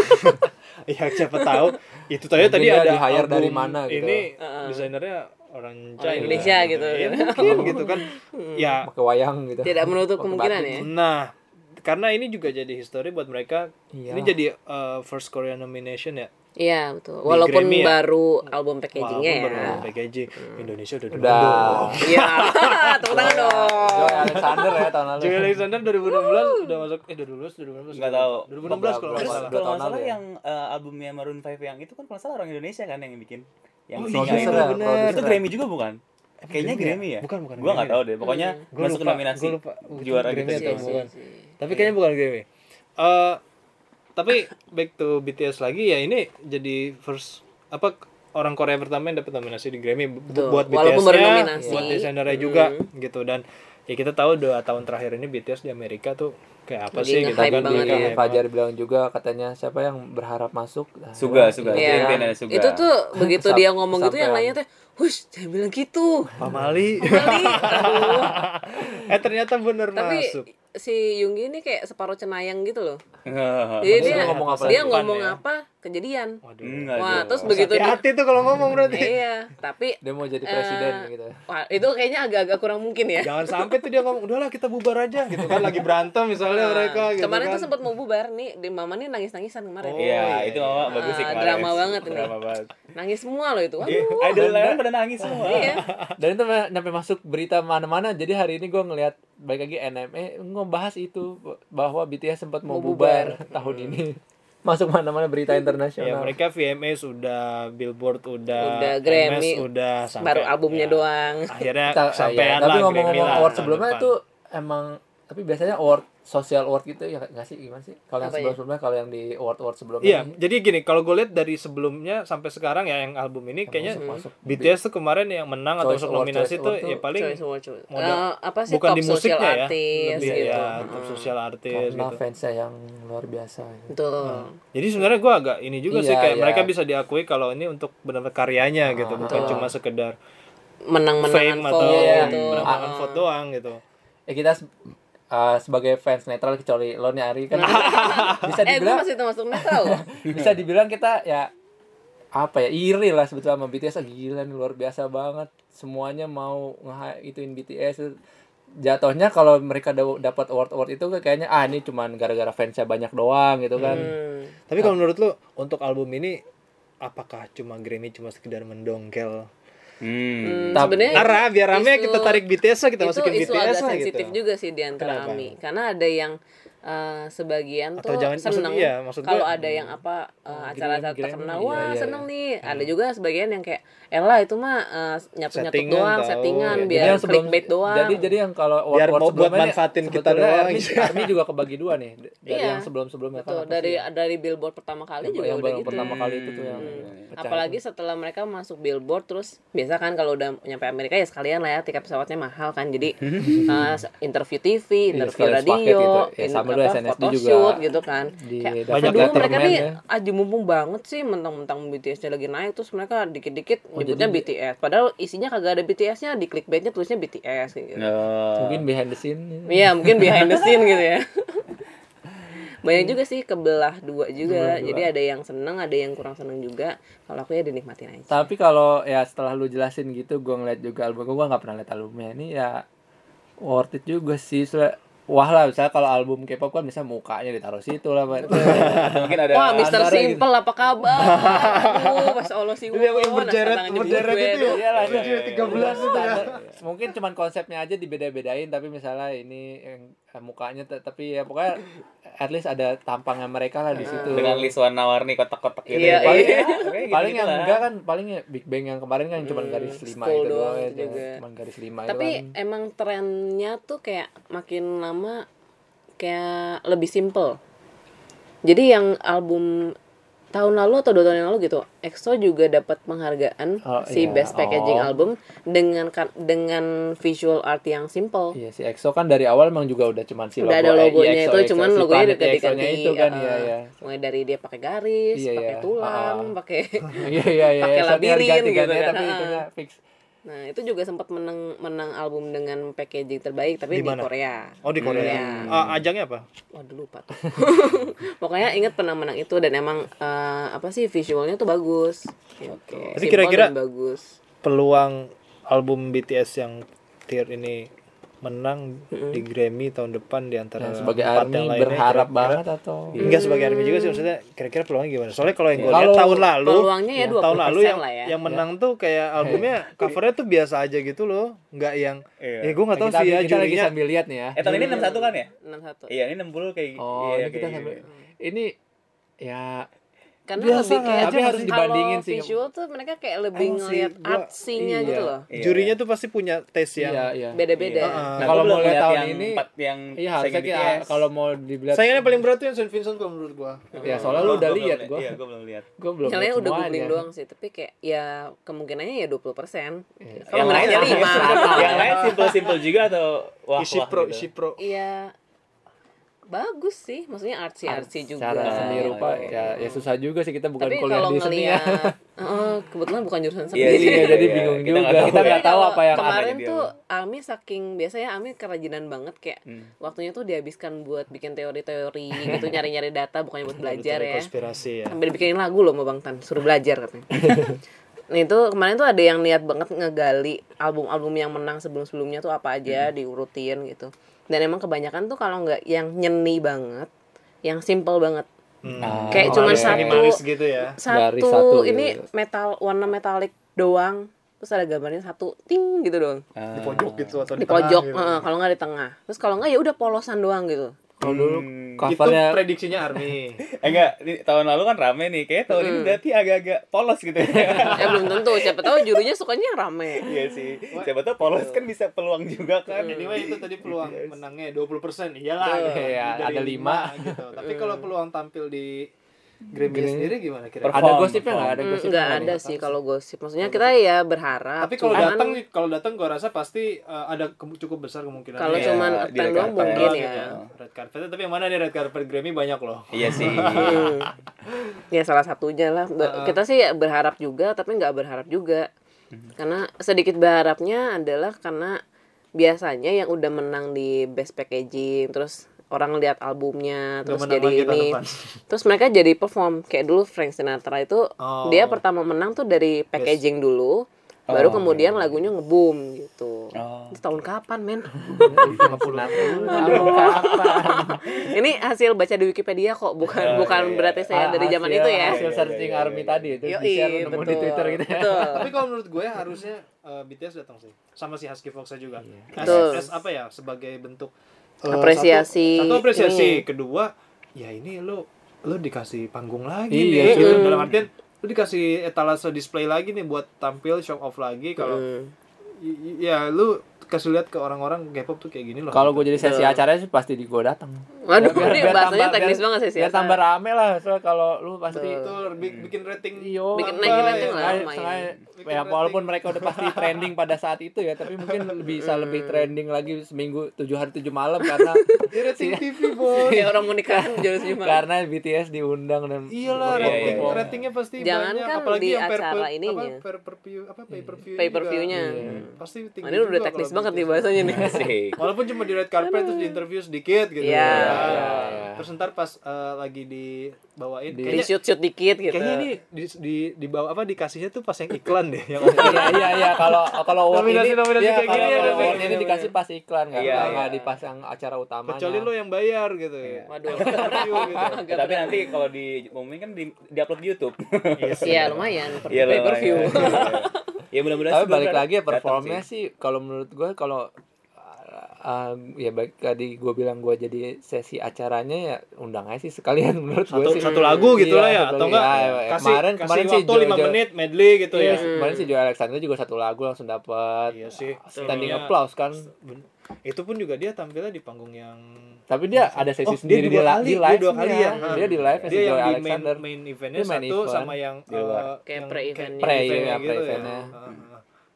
A: ya siapa tahu itu tadi tadi ada
B: di-hire
A: album
B: dari mana gitu.
A: Ini desainernya orang China.
C: Indonesia gitu.
A: Ya, mungkin gitu kan. Ya.
B: pakai wayang gitu
C: Tidak menutup kemungkinan ya.
A: Nah, karena ini juga jadi history buat mereka.
B: Iya.
A: Ini jadi uh, first Korean nomination ya.
C: Iya betul. Walaupun
A: Grammy ya?
C: baru album packagingnya
A: Walaupun
C: ya.
A: baru packaging Indonesia udah dong.
C: Iya. Tepuk tangan
B: Joy
C: dong.
B: Alexander ya tahun lalu.
A: Joey Alexander 2016 udah masuk eh 2012 2016
D: Nggak tahu.
A: 2016 kalau
B: Belum,
A: nggak
D: Terus
B: belum.
A: salah.
B: Dua
D: kalau salah
B: lalu ya?
D: yang eh, albumnya Maroon 5 yang itu kan kalau salah orang Indonesia kan yang bikin. Yang
A: Oh,
D: singa
A: iya,
D: itu.
A: bener.
B: produser.
D: Itu Grammy juga bukan? Kayaknya
A: Grammy ya?
D: Grammy ya?
A: Bukan, bukan
D: Gua nggak tahu deh. Pokoknya
A: Gua
D: masuk
A: lupa,
D: nominasi.
A: gua lupa.
D: Juara
A: Grammy
D: gitu.
A: atau
C: Iya,
A: bukan.
C: iya, iya.
A: Tapi kayaknya bukan Grammy. Eh tapi back to BTS lagi ya ini jadi first apa orang Korea pertama yang dapat nominasi di Grammy
C: Betul.
A: buat
C: Walaupun
A: BTS
C: baru
A: nya
C: nominasi.
A: buat desainernya juga gitu dan ya kita tahu dua tahun terakhir ini BTS di Amerika tuh kayak apa
C: Lagi
A: sih gitu kan
C: banget ya.
B: Fajar bilang juga katanya siapa yang berharap masuk Nah,
D: Suga, Suga. Itu
C: Iya.
D: impian dari Suga.
C: Itu tuh begitu dia ngomong gitu yang lainnya teh, "Hush, jangan bilang gitu."
A: Pamali.
C: Aduh.
A: eh ternyata bener
C: Tapi
A: masuk
C: si Yunggi ini kayak separuh cenayang gitu loh. Jadi
B: Maksudnya
C: dia
B: ngomong apa?
C: dia ngomong
A: ya.
C: apa kejadian.
A: Waduh.
D: Enggak
C: Wah, terus begitu dia,
A: hati tuh kalau ngomong berarti
C: iya, tapi
B: dia mau jadi presiden
C: eh,
B: gitu
C: Wah, itu kayaknya agak-agak kurang mungkin ya.
A: jangan sampai tuh dia ngomong udahlah kita bubar aja gitu kan lagi berantem misalnya
C: Nah,
A: mereka gitu
C: kemarin
A: kan.
C: tuh sempat mau bubar nih, di mama nih nangis-nangisan kemarin.
A: Oh,
D: Iya, itu mama bagus sih
C: Ah,
D: kemarin.
C: drama banget ini.
D: Drama banget.
C: Nangis semua loh itu.
D: Iya,
C: Waduh.
D: Idol lain pada nangis semua.
C: Iya.
B: dan itu sampai masuk berita mana-mana jadi hari ini gue ngelihat baik lagi NME ngebahas itu bahwa BTS sempat mau,
C: Mau
B: bubar,
C: bubar.
B: tahun ini masuk mana-mana berita
A: Ya
B: internasional
A: mereka VMA sudah, Billboard udah,
C: Udah, Grammy,
A: MS udah sampai
C: Baru albumnya
A: ya,
C: doang.
A: Akhirnya sampean
B: iya, tapi ngomong-ngomong award sebelumnya
A: depan.
B: itu emang tapi biasanya award social award gitu ya nggak sih gimana sih kalau yang
C: Apanya?
B: sebelum sebelumnya kalau yang di award award sebelumnya
A: Iya,
B: nih,
A: jadi gini, kalau gue lihat dari sebelumnya sampai sekarang ya yang album ini kayaknya
B: masuk- masuk.
A: BTS tuh kemarin yang menang atau
B: Choice
A: masuk
B: Award,
A: nominasi tuh
B: tuh
A: ya paling
C: Choice Award, choice.
A: model-
C: Eh, apa sih
A: bukan
C: top
A: di musiknya ya, lebih
C: gitu.
A: ya top
C: Heeh.
A: social artist
B: karena
A: gitu.
B: fansnya yang luar biasa gitu.
C: Betul.
A: Jadi sebenarnya gue agak ini juga sih
B: Iya,
A: kayak
B: iya.
A: mereka bisa diakui kalau ini untuk benar-benar karyanya gitu, bukan
C: betul.
A: cuma sekedar
C: Menang-menangan
A: fame atau
C: vote
B: Iya,
C: gitu.
A: menang-menangan vote doang gitu.
B: ya kita uh, sebagai fans netral kecuali lo nih Ari kan bisa
C: Eh,
B: dibilang
C: masih termasuk netral
B: bisa dibilang kita ya apa ya iri lah sebetulnya sama BTS ah, gila nih luar biasa banget semuanya mau nge ituin BTS jatuhnya kalau mereka da- dapat award award itu kayaknya ah ini cuman gara-gara fansnya banyak doang gitu kan
C: Hmm.
A: Tapi kalau menurut lu untuk album ini apakah cuma Grammy cuma sekedar mendongkel?
D: Hmm.
C: Hmm,
B: Tapi-
C: sebenarnya
A: Karena biar rame
C: isu-
A: kita tarik BTS lah, kita
C: itu
A: masukin
C: isu
A: BTS
C: agak
A: lah
C: sensitif
A: gitu.
C: juga sih di antara
A: Kenapa?
C: AMI karena ada yang eh, sebagian
A: Atau
C: tuh
A: jangan- maksud-
C: seneng
A: iya, maksud
C: kalau
A: gue-
C: ada yang apa eh,
B: Oh,
C: acara-acara terkenal wah
B: iya, iya,
C: seneng
B: iya.
C: nih ada juga sebagian yang kayak Ella itu mah eh, nyatu-nyatu
A: Settingan
C: doang
A: tau,
C: settingan
A: ya.
C: biar
B: Jadi yang sebelum-
C: clickbait doang
B: Jadi jadi yang kalau award
A: Biar mau buat
B: nih,
A: manfaatin kita doang.
B: Army, Army juga kebagi dua nih dari
C: Iya.
B: yang sebelum sebelumnya
C: Betul,
B: apa
C: dari
B: sih?
C: dari billboard pertama kali
B: yang,
C: juga
B: yang
C: udah gitu
B: pertama kali itu tuh yang
C: Hmm. apalagi setelah mereka masuk billboard terus biasa kan kalau udah nyampe Amerika ya sekalian lah ya tiket pesawatnya mahal kan jadi eh, interview TV
B: Iya,
C: interview radio
B: Ya, dulu
C: apa,
B: SNSD juga
C: photoshoot gitu kan
B: di
C: kayak
B: David
C: aduh mereka
B: Letterman
C: nih
B: ya.
C: aji mumpung banget sih mentang-mentang BTS-nya lagi naik terus mereka dikit-dikit
B: Oh,
C: nyebutnya
B: jadi-
C: BTS padahal isinya kagak ada BTS-nya di clickbaitnya tulisnya BTS gitu
D: Oh.
B: mungkin behind the scene
C: Iya mungkin behind the scene gitu ya. Banyak juga sih kebelah dua juga.
B: Kebelah dua.
C: Jadi ada yang seneng, ada yang kurang seneng juga. Kalau aku ya dinikmatin aja.
B: Tapi kalau ya setelah lu jelasin gitu, gue ngeliat juga album gue nggak pernah liat albumnya ini ya worth it juga sih. Soalnya, wah lah, misalnya kalau album K-pop kan bisa mukanya ditaruh situ lah, Pak.
D: Mungkin ada
C: Wah, Mister
B: gitu.
C: Simple apa kabar? Aduh, Masya Allah sih.
A: Yang berderet- berderet itu ya?
B: Iya lah, iya,
A: tiga belas itu ya.
B: Mungkin cuman konsepnya aja dibeda-bedain, tapi misalnya ini yang mukanya te- tapi ya pokoknya at least ada tampangnya mereka lah di situ.
D: dengan list warna-warni kotak-kotak gitu.
C: Iya,
B: paling
C: iya.
D: Kayak
B: paling
D: gitu-gitu
B: yang
D: lah.
B: enggak kan paling ya Big Bang yang kemarin kan cuma
C: Hmm,
B: garis lima itu
C: doang
B: doang
C: itu
B: ya,
C: juga.
B: cuma garis lima
C: Tapi
B: itu kan.
C: emang trennya tuh kayak makin lama kayak lebih simple. Jadi yang album tahun lalu atau dua tahun yang lalu gitu, EXO juga dapat penghargaan
B: Oh,
C: si
B: iya.
C: best packaging
B: Oh.
C: album dengan ka- dengan visual art yang simple.
B: Iya si EXO kan dari awal emang juga udah cuman si logo
C: udah ada
B: eh,
C: logonya
B: EXO,
C: itu
B: EXO,
C: cuman
B: si
C: logonya udah
B: EXO-nya
C: diganti
B: itu kan
C: uh,
B: iya iya
C: mulai dari dia pakai garis
B: Iya,
C: pakai
B: iya.
C: tulang
B: Ah.
C: pakai
B: iya iya iya
C: Pakai labirin gitu kan.
B: tapi itunya fix
C: nah itu juga sempat menang menang album dengan packaging terbaik tapi
A: Di
C: di? Korea
A: Oh di Korea.
C: Iya.
A: Ah, ajangnya apa?
C: waduh lupa tuh pokoknya inget pernah menang itu dan emang eh, apa sih visualnya tuh bagus Oke.
A: Tapi
C: Simple
A: kira-kira-
C: bagus
A: Peluang album BTS yang tier ini menang di Grammy tahun depan di antara
B: Ya, sebagai
A: empat
B: army
A: yang lainnya,
B: berharap
A: kira-kira-
B: banget atau
A: Enggak sebagai army juga sih maksudnya kira-kira peluangnya gimana? Soalnya kalau yang gue lihat tahun lalu
C: peluangnya ya 20%
A: tahun lalu yang
C: lah ya.
A: yang menang tuh kayak albumnya covernya tuh biasa aja gitu loh, nggak yang
D: Iya.
A: eh gue nggak tahu sih ya
B: kita lagi sambil lihat nih ya.
D: Eh tahun ini 61 kan ya?
C: 61
D: Iya, ini 60 kayak
B: Oh,
D: iya,
B: ini kita
D: kayak
B: sambil
D: gitu.
B: ini ya
C: karena
A: Biasa
C: lebih kayak
B: tapi harus dibandingin sih.
C: visual tuh mereka kayak lebih
A: Emang
C: ngeliat artsy-nya
B: iya.
C: gitu loh
D: Iya.
A: jurinya tuh pasti punya taste yang
B: iya iya.
C: beda-beda
A: Iya.
D: Nah,
B: Kalau mau lihat tahun
D: yang
B: ini,
D: empat yang
B: Iya harusnya kita kalau mau dilihat
A: Saingannya paling berat tuh yang Saint Vincent kalau menurut gua.
B: ya soalnya lu udah
D: gua belum
B: lihat gua.
D: Iya, gua belum lihat.
B: Gua belum
C: Kalian
B: lihat
C: udah googling doang sih, tapi kayak ya kemungkinannya ya 20%.
B: Iya.
C: Kalau menangnya
D: lain-
C: 5.
D: yang lain simple-simple juga atau wah
A: Isi pro, isi pro.
C: Iya. Bagus sih, maksudnya artsy-artsy juga.
B: Secara seni
D: Oh,
B: rupa
D: iya.
B: ya ya susah juga sih kita bukan
C: Tapi
B: kuliah
C: kalau
B: di seni ya.
C: Heeh, kebetulan bukan jurusan seni.
D: Iya,
B: Iya,
D: iya,
B: jadi bingung
D: Kita
B: juga. Kita
D: ya.
B: nggak tahu apa yang
C: kemarin
D: dia.
C: tuh Ami saking biasanya Ami kerajinan banget kayak
D: Hmm.
C: waktunya tuh dihabiskan buat bikin teori-teori gitu nyari-nyari data bukannya buat belajar ya.
A: Konspirasi ya.
C: Sampai dibikinin lagu loh sama Bang Tan, suruh belajar katanya. Nah itu kemarin tuh ada yang niat banget ngegali album-album yang menang sebelum-sebelumnya tuh apa aja diurutin gitu. Dan emang kebanyakan tuh kalau nggak yang nyeni banget, yang simple banget.
A: Hmm.
B: Ah,
C: Kayak
B: oh,
C: cuman
B: iya.
C: satu
A: minimalis gitu ya.
C: Satu,
B: satu gitu.
C: ini metal warna metalik doang. Terus ada gambarnya satu ting gitu doang.
A: Di pojok gitu atau
C: Di
A: tengah
C: pojok,
A: gitu.
C: heeh, kalau nggak di tengah. Terus kalau nggak ya udah polosan doang gitu.
B: Kalau dulu
D: Hmm.
A: Itu
B: covernya
A: prediksinya Army.
D: Eh enggak, tahun lalu kan rame nih. Kayak tahun ini berarti agak-agak polos gitu ya.
C: ya belum tentu, siapa tahu jurinya sukanya yang rame.
D: Iya sih. Siapa tahu polos kan bisa peluang juga kan.
A: Anyway itu tadi peluang menangnya 20% iyalah.
B: Iya,
A: Dari
B: ada lima.
A: gitu. Tapi kalau peluang tampil di Grammy sendiri gimana kira?
D: Perform,
B: ada gosipnya nggak ada
C: Hmm,
B: gosipnya
C: nggak
B: nggak
C: ada
B: nih?
C: sih kalau gosip. Maksudnya kita ya berharap.
A: Tapi kalau
C: cuman
A: datang kalau datang gua rasa pasti uh, ada ke- cukup besar kemungkinan.
C: Kalau
D: Iya,
C: cuman
D: di
C: attend
D: red
C: doang
D: carpet.
C: mungkin
A: gitu
C: ya.
A: Red carpet tapi yang mana nih red carpet Grammy banyak loh.
D: Iya sih.
C: Hmm. ya salah satunya lah. Kita sih ya berharap juga, tapi nggak berharap juga. Karena sedikit berharapnya adalah karena biasanya yang udah menang di best packaging, terus orang lihat albumnya, terus
A: menang
C: jadi ini,
A: depan.
C: terus mereka jadi perform kayak dulu Frank Sinatra itu
A: Oh.
C: dia pertama menang tuh dari packaging dulu, baru kemudian lagunya ngeboom gitu.
D: Oh.
C: Itu tahun kapan men?
A: 50
B: Tahun kapan?
C: Ini hasil baca di Wikipedia kok, bukan
D: Oh,
C: bukan
D: iya, iya.
C: berarti saya dari zaman
B: Hasil-
C: itu ya.
B: Hasil
D: Iya,
B: searching
D: iya, iya,
B: army
D: iya.
B: tadi itu
C: Yoi,
B: di share nemu
C: betul.
B: di Twitter gitu ya.
C: Betul.
A: Tapi kalau menurut gue harusnya uh, BTS datang sih, sama si Husky Fox juga. As,
C: Betul.
A: as apa ya sebagai bentuk
C: Apresiasi
A: Satu, satu apresiasi,
C: ini.
A: kedua ya ini lo lo dikasih panggung lagi
B: Iya,
A: nih. Gitu. Dalam artian lo dikasih etalase display lagi nih buat tampil show off lagi kalau y- ya lu kasih lihat ke orang-orang K-pop tuh kayak gini loh.
B: Kalau gue jadi sesi
C: Betul.
B: acaranya sih pasti di gue datang.
C: Waduh,
B: Biar-
C: ini
B: biar
C: bahasanya
B: tambah-
C: teknis
B: biar-
C: banget sih sih.
B: Tambah rame lah, soalnya kalau lu pasti
A: itu bi- bikin rating
B: Iyo,
C: Bikin
A: apa
C: naikin
A: ya.
C: rating lah.
B: Sengaja-
C: lumayan.
B: ya
A: rating.
B: walaupun mereka udah pasti trending pada saat itu ya, tapi mungkin bisa lebih trending lagi seminggu tujuh hari tujuh malam karena
A: Di rating TV bos.
C: Kayak orang mau nikahan jauh sih
B: karena BTS diundang dan
A: Iyalah
D: Iya,
A: rating
D: iya.
A: ratingnya pasti
C: Jangan
A: banyak
C: kan
A: apalagi
C: di
A: yang
C: acara
A: per-
C: ininya.
A: apa per per view apa pay per view
C: Pay per view-nya.
A: pasti tinggi
C: ini udah teknis banget nih bahasanya nih.
D: Asik.
A: Walaupun cuma di red carpet terus di interview sedikit gitu.
C: Iya.
A: Ya.
B: Iya, iya.
A: Terus ntar pas eh, lagi dibawain
B: Di-
C: Di
A: kayaknya
C: shoot-shoot dikit gitu.
A: kayaknya ini di di di bawah apa dikasihnya tuh pas yang iklan deh yang
B: Iya iya iya kalau kalau award ini
A: Nominasi-nominasi
B: iya,
A: kayak
B: kalau
A: gini ya,
B: kalau award
A: kayak
B: ini dikasih pas iklan kan
D: Iya,
B: nggak
D: iya.
B: nggak dipasang acara utamanya
A: kecuali lo yang bayar gitu ya.
C: Waduh.
A: Gitu.
D: Ya, tapi nanti kalau di umumnya kan di, di upload di YouTube.
C: Iya, lumayan. Per
D: Iya
C: pay per view.
D: Ya mudah-mudahan
B: tapi balik lagi ya performnya
D: sih.
B: sih kalau menurut gue kalau uh, ya baik tadi gue bilang gue jadi sesi acaranya ya undang aja sih sekalian menurut gue sih
A: satu lagu gitu
B: Iya,
A: lah ya atau enggak
B: Ya, ya,
A: kasih
B: kemarin
A: kasih
B: kemarin sih
A: waktu 5
B: Jo-
A: menit medley gitu
B: Iya,
A: ya.
B: kemarin sih Joe Alexander juga satu lagu langsung dapat
A: Iya sih.
B: standing
A: Iya.
B: applause kan
A: Itu pun juga dia tampilnya di panggung yang
B: tapi dia ada sesi
A: Oh, dia
B: sendiri di,
A: dua kali,
B: di
A: dia
B: live
A: dua kali ya.
B: dia di live
A: dia yang
B: Joe
A: di main
B: Alexander
A: main eventnya
B: Dia
A: satu
B: event.
A: sama yang
D: Di luar.
A: eh,
C: Kayak
A: yang
C: pre-eventnya.
B: Pre-
A: eventnya gitu ya.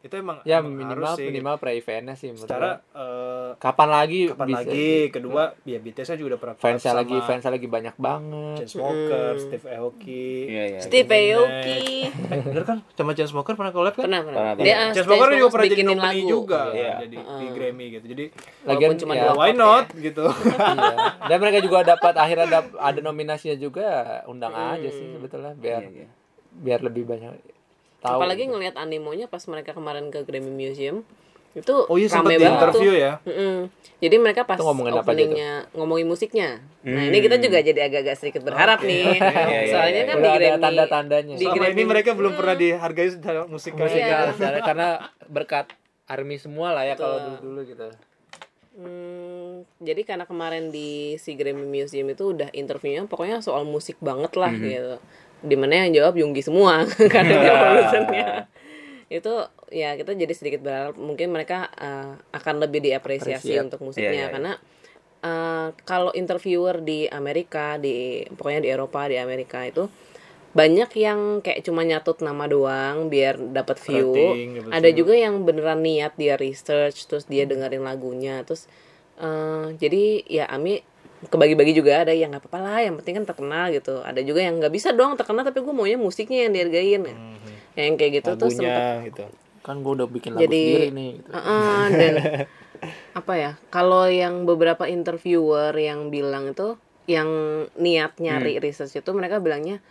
A: Itu emang
B: ya
A: emang
B: minimal
A: harus sih,
B: minimal pre eventnya sih menurut
A: secara eh,
B: kapan lagi
A: kapan
B: bisa
A: lagi kedua ya BTS -nya juga udah pernah
B: fansnya lagi fansnya lagi banyak banget
A: Chainsmokers, Steve Aoki
D: Iya, iya.
C: Steve Aoki.
A: eh bener kan sama Chainsmokers pernah collab kan
C: Pernah, pernah.
D: Pernah,
C: Dia
D: pernah.
C: ah,
A: Chainsmokers juga pernah jadi nominee
C: lagu.
A: juga
D: Iya.
A: jadi di Grammy gitu jadi
B: lagian
C: Walaupun cuma
B: ya,
C: dua
A: why not gitu
B: iya. dan mereka juga dapat akhirnya dap- ada nominasinya juga undang aja
C: Hmm.
B: sih sebetulnya biar
D: Iya, iya.
B: biar lebih banyak tahu
C: Apalagi ngelihat animonya pas mereka kemarin ke Grammy Museum. itu
A: Oh iya sempat
C: rame
A: di
C: banget
A: interview
C: tuh.
A: ya.
C: Mm-mm. Jadi mereka pas
B: Itu ngomongin tuh?
C: openingnya ngomongin musiknya. Nah ini kita juga jadi agak-agak sedikit berharap nih.
D: iya,
C: Soalnya
D: iya.
C: kan
B: Udah
C: di
B: ada
C: Grammy
B: tanda-tandanya.
C: di
A: Selama
C: Grammy
A: ini mereka belum pernah dihargai secara musik
B: musik
C: Iya.
B: ya, karena berkat army semua lah ya kalau dulu-dulu gitu.
C: Hmm, jadi karena kemarin di si Grammy Museum itu udah interviewnya pokoknya soal musik banget lah
B: Mhm.
C: gitu. Di mana yang jawab Yunggi semua karena dia produsernya. Itu ya kita jadi sedikit berharap mungkin mereka eh, akan lebih diapresiasi
B: Appreciate.
C: untuk musiknya
D: Iya, iya, iya.
C: karena eh, kalau interviewer di Amerika di pokoknya di Eropa di Amerika itu banyak yang kayak cuma nyatut nama doang biar dapat view.
A: Rating, dapat
C: Ada juga yang beneran niat dia research terus dia dengerin lagunya terus eh, jadi ya Ami kebagi-bagi juga ada yang nggak apa-apa lah yang penting kan terkenal gitu ada juga yang nggak bisa dong terkenal tapi gue maunya musiknya yang dihargain ya. yang kayak gitu tuh sempet
A: Lagunya gitu.
B: Kan gue udah bikin lagu
C: Jadi-
B: sendiri nih. Gitu.
C: Heeh, dan apa ya kalau yang beberapa interviewer yang bilang itu yang niat nyari
B: Hmm.
C: research itu mereka bilangnya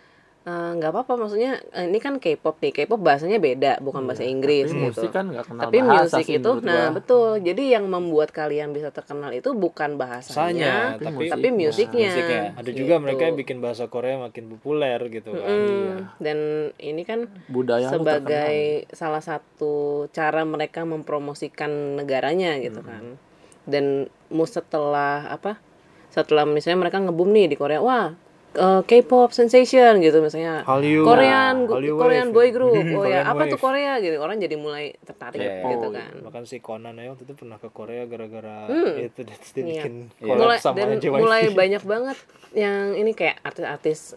C: "Eh, nggak apa-apa maksudnya eh, ini kan K-pop nih K-pop bahasanya beda bukan bahasa Inggris
B: Tapi
C: gitu.
B: musik kan nggak kenal
C: tapi
B: bahasa
C: musik
B: sih
C: itu nah
B: gua.
C: betul. Jadi yang membuat kalian bisa terkenal itu bukan bahasanya
A: Bahasanya, tapi
C: tapi musiknya,
D: Musiknya.
A: ada juga
C: Gitu.
A: mereka yang bikin bahasa Korea makin populer gitu kan.
C: Mm, dan ini kan
B: budaya
C: sebagai salah satu cara mereka mempromosikan negaranya gitu kan. Dan mu setelah apa setelah misalnya mereka ngebum nih di Korea wah eh, K-pop sensation gitu misalnya
A: Hallyu.
C: Korean
A: Hallyu
C: Korean
A: wave.
C: boy group oh ya apa tuh
A: wave.
C: Korea gitu orang jadi mulai tertarik
D: Iya,
C: gitu
A: Oh,
C: kan
A: Bahkan si Conan ya waktu itu pernah ke Korea gara-gara
C: Hmm.
A: itu dia
C: Iya.
A: bikin
D: Iya.
A: collab
C: mulai
A: sama
C: dan
A: JYP.
C: mulai banyak banget yang ini kayak artis-artis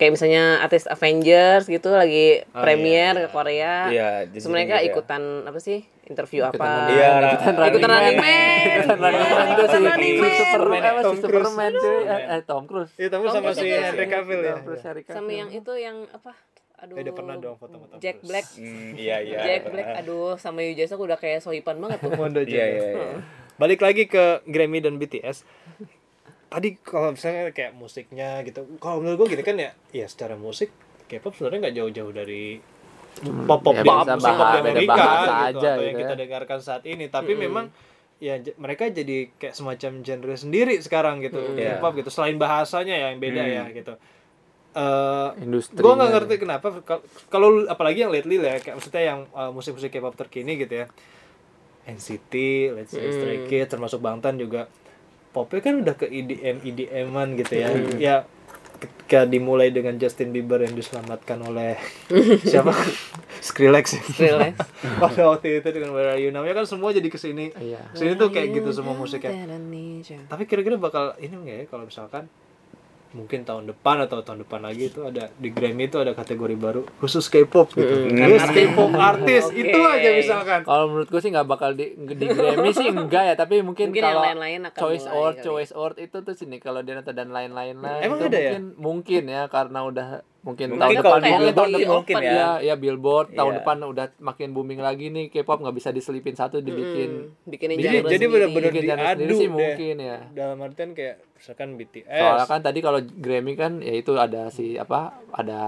C: kayak misalnya artis Avengers gitu lagi
A: Oh,
C: premier
A: iya,
C: ke Korea.
D: Iya,
C: terus
D: jadi
C: mereka ikutan apa sih? Interview
B: Ikutan
C: apa?
D: Iya,
B: man, ikutan
C: ikutan running man.
B: Ikutan running man.
C: Ikutan
B: si
C: running
B: si
C: man.
B: Superman apa si
A: Tom Cruise.
B: Superman cuy. Eh, eh, Tom Cruise.
A: Iya,
C: Tom
A: sama
C: Cruise
A: si
C: juga
A: Henry
C: sih.
A: Cavill ya.
C: Sama yang itu yang apa? Aduh.
A: Eh, udah pernah dong foto sama Tom
C: Jack. Black.
D: Hmm, iya iya.
C: Jack Black aduh sama Yu Jae Suk udah kayak sohipan banget tuh.
A: Mondo
D: Iya iya iya.
A: Balik lagi ke Grammy dan BTS. Tadi kalau misalnya kayak musiknya gitu, kalau menurut gue gini kan ya, ya secara musik K-pop sebenarnya nggak jauh-jauh dari pop pop
B: ya bahasa-
A: musik pop di
B: beda
A: Amerika gitu,
B: aja
A: atau yang
B: gitu
A: kita
B: ya.
A: dengarkan saat ini. Tapi memang ya mereka jadi kayak semacam genre sendiri sekarang gitu,
D: Iya.
A: K-pop gitu. Selain bahasanya ya yang beda
D: Hmm.
A: ya gitu. Eh
B: industri
A: gue nggak ngerti kenapa kal- kalau apalagi yang lately ya, kayak maksudnya yang uh, musik-musik K-pop terkini gitu ya NCT, Let's Say Stray Kids termasuk Bangtan juga popnya kan udah ke EDM EDM-an gitu ya ya ketika dimulai dengan Justin Bieber yang diselamatkan oleh siapa Skrillex.
C: Skrillex.
A: pada waktu itu dengan Where Are You Now ya kan semua jadi ke sini
B: Iya.
A: ke sini tuh kayak gitu semua musiknya tapi kira-kira bakal ini nggak ya kalau misalkan mungkin tahun depan atau tahun depan lagi itu ada di Grammy itu ada kategori baru khusus K-pop gitu. Best K-pop artis
C: Oke.
A: itu aja misalkan.
B: Kalau menurut gue sih nggak bakal di, di Grammy sih enggak ya, tapi mungkin,
C: Mungkin
B: kalau
C: lain-lain akan
B: Choice Award,
C: kali.
B: Choice Award itu tuh sini kalau dia nonton dan lain-lain lah.
A: Emang ada ya?
B: mungkin, Mungkin ya karena udah mungkin,
D: Mungkin
B: tahun
C: kalau
B: depan
C: kayak
B: tahun depan
D: mungkin ya.
B: ya. ya Billboard tahun
D: Iya.
B: depan udah makin booming lagi nih K-pop nggak bisa diselipin satu dibikin
C: Hmm, bikinin
A: Jadi benar-benar
B: bikin
A: diadu
B: sih
A: deh.
B: mungkin ya.
A: Dalam artian kayak misalkan BTS.
B: Soalnya kan tadi kalau Grammy kan ya itu ada si apa ada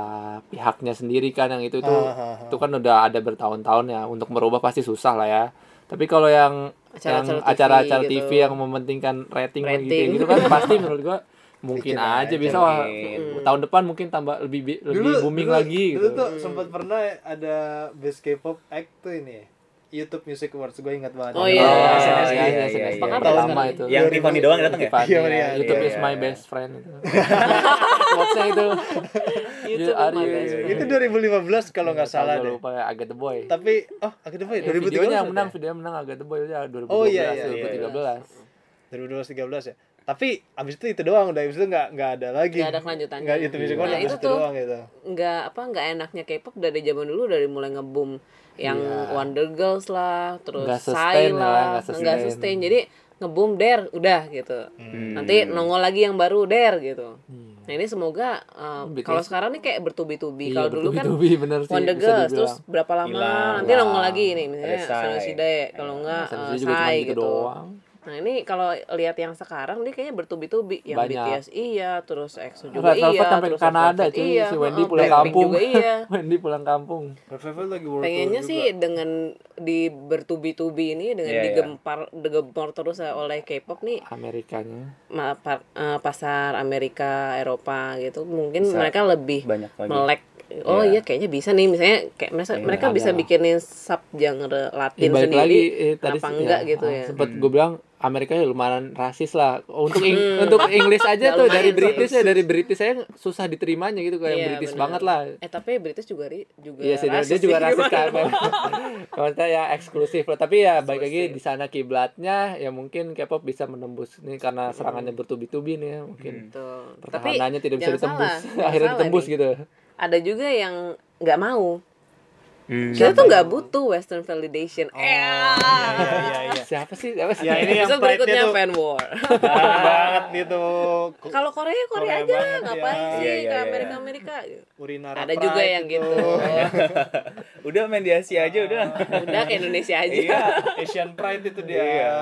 B: pihaknya sendiri kan yang itu tuh
A: Ah, ah, ah.
B: itu kan udah ada bertahun-tahun ya untuk merubah pasti susah lah ya. Tapi kalau yang
C: Acara-acara
B: yang
C: TV
B: acara-acara
C: gitu.
B: TV yang mementingkan rating,
C: Rating.
B: gitu kan pasti menurut gua mungkin
A: Bikin
B: aja
A: aja,
B: bisa wah,
D: mungkin.
B: tahun depan mungkin tambah lebih bi- lebih booming
A: dulu,
B: lagi
A: Dulu
B: gitu.
A: tuh sempat pernah ada Best K-pop Act tuh ini. YouTube Music Awards gue ingat banget.
C: Oh, iya.
B: Oh,
C: iya,
B: iya,
C: iya,
B: iya,
D: iya,
B: iya, iya. lama itu.
D: Yang Tiffany doang datang ya?
A: Iya,
B: ya.
A: iya,
B: YouTube
D: iya,
B: is my
D: iya.
B: best friend itu. Quotes-nya itu.
C: YouTube
B: Are
C: my
B: you-
C: best friend.
A: Itu 2015 kalau nggak salah deh.
B: lupa ya Agak the Boy.
A: Tapi oh ya
B: Ya,
A: 2013
B: videonya menang,
A: ya?
B: videonya menang agak the boy ya 2012,
A: Oh, iya, iya, iya.
B: 2013.
A: 2012 13 ya. Tapi abis itu itu doang udah abis itu nggak nggak ada lagi.
C: Nggak ada kelanjutannya.
A: Nggak YouTube Music
C: Nah, itu
A: abis itu
C: tuh.
A: doang gitu.
C: nggak apa nggak enaknya K-pop dari zaman dulu dari mulai ngeboom yang
B: Iya.
C: Wonder Girls lah terus
B: Nggak sustain lah,
C: lah
B: nggak sustain.
C: nggak sustain jadi ngeboom der udah gitu
D: Hmm.
C: nanti nongol lagi yang baru der gitu nah ini semoga uh, kalau sekarang nih kayak bertubi-tubi
B: Iya,
C: kalau dulu kan
B: bener sih,
C: Wonder Girls terus berapa lama
D: Hilang.
C: nanti nongol lagi nih misalnya. Sonoshide kalau enggak
B: Sensi
C: uh,
B: juga cuma
C: Psy
B: gitu
C: gitu
B: doang.
C: Nah ini kalau lihat yang sekarang dia kayaknya bertubi-tubi yang
B: Banyak.
C: BTS iya, terus EXO juga
B: Red Velvet
C: iya,
B: sampai ke
C: terus Red
B: Kanada
C: Velvet
B: cuy
C: iya,
B: si Wendy pulang
C: Blackpink
B: kampung
C: juga iya.
B: Wendy pulang kampung
A: Revival lagi world
C: Pengennya
A: tour
C: sih
A: juga.
C: dengan di bertubi-tubi ini dengan
D: Iya, iya.
C: digempar digempor terus oleh K-pop nih
B: Amerikanya
C: ma- pa- eh, pasar Amerika, Eropa gitu mungkin
D: Bisa
C: mereka lebih
D: banyak lagi
C: melek oh
D: Iya.
C: iya kayaknya bisa nih misalnya kayak mereka,
B: Iya,
C: mereka
B: ada
C: bisa
B: lah.
C: bikinin sub genre
B: Ya,
C: Latin
B: balik
C: sendiri
B: lagi eh, tadi sih,
C: enggak
B: ya,
C: gitu
B: ah,
C: ya
B: sempet gue bilang Amerika ya lumayan rasis lah untuk Ing- untuk Inggris aja tuh dari. British ya dari British saya susah diterimanya gitu kayak
C: Iya,
B: British
C: benar.
B: banget lah
C: eh tapi British juga ri, juga
B: Iya sih dia, juga rasis kan. Maksudnya ya eksklusif lah. Tapi ya balik lagi di sana kiblatnya ya mungkin K-pop bisa menembus nih karena serangannya bertubi-tubi nih ya mungkin.
C: Tapi
B: Pertahanannya tidak bisa ditembus. Akhirnya ditembus gitu.
C: ada juga yang nggak mau
D: Hmm.
C: kita tuh nggak butuh western validation
A: Oh,
C: eh
A: iya iya iya.
B: Siapa sih? Siapa sih?
A: Ya ini yang
C: berikutnya
A: tuh
C: fan war
A: banget gitu.
C: kalau Korea Korea
A: Korea
C: aja
A: banget,
C: ngapain
A: ya.
C: sih
D: Iya, iya,
C: ke
D: iya.
C: Amerika Amerika
A: Urinara
C: ada juga yang
A: itu.
C: gitu
D: udah main di Asia aja udah
C: udah ke Indonesia aja
D: iya
A: Asian pride itu dia.
D: Iya.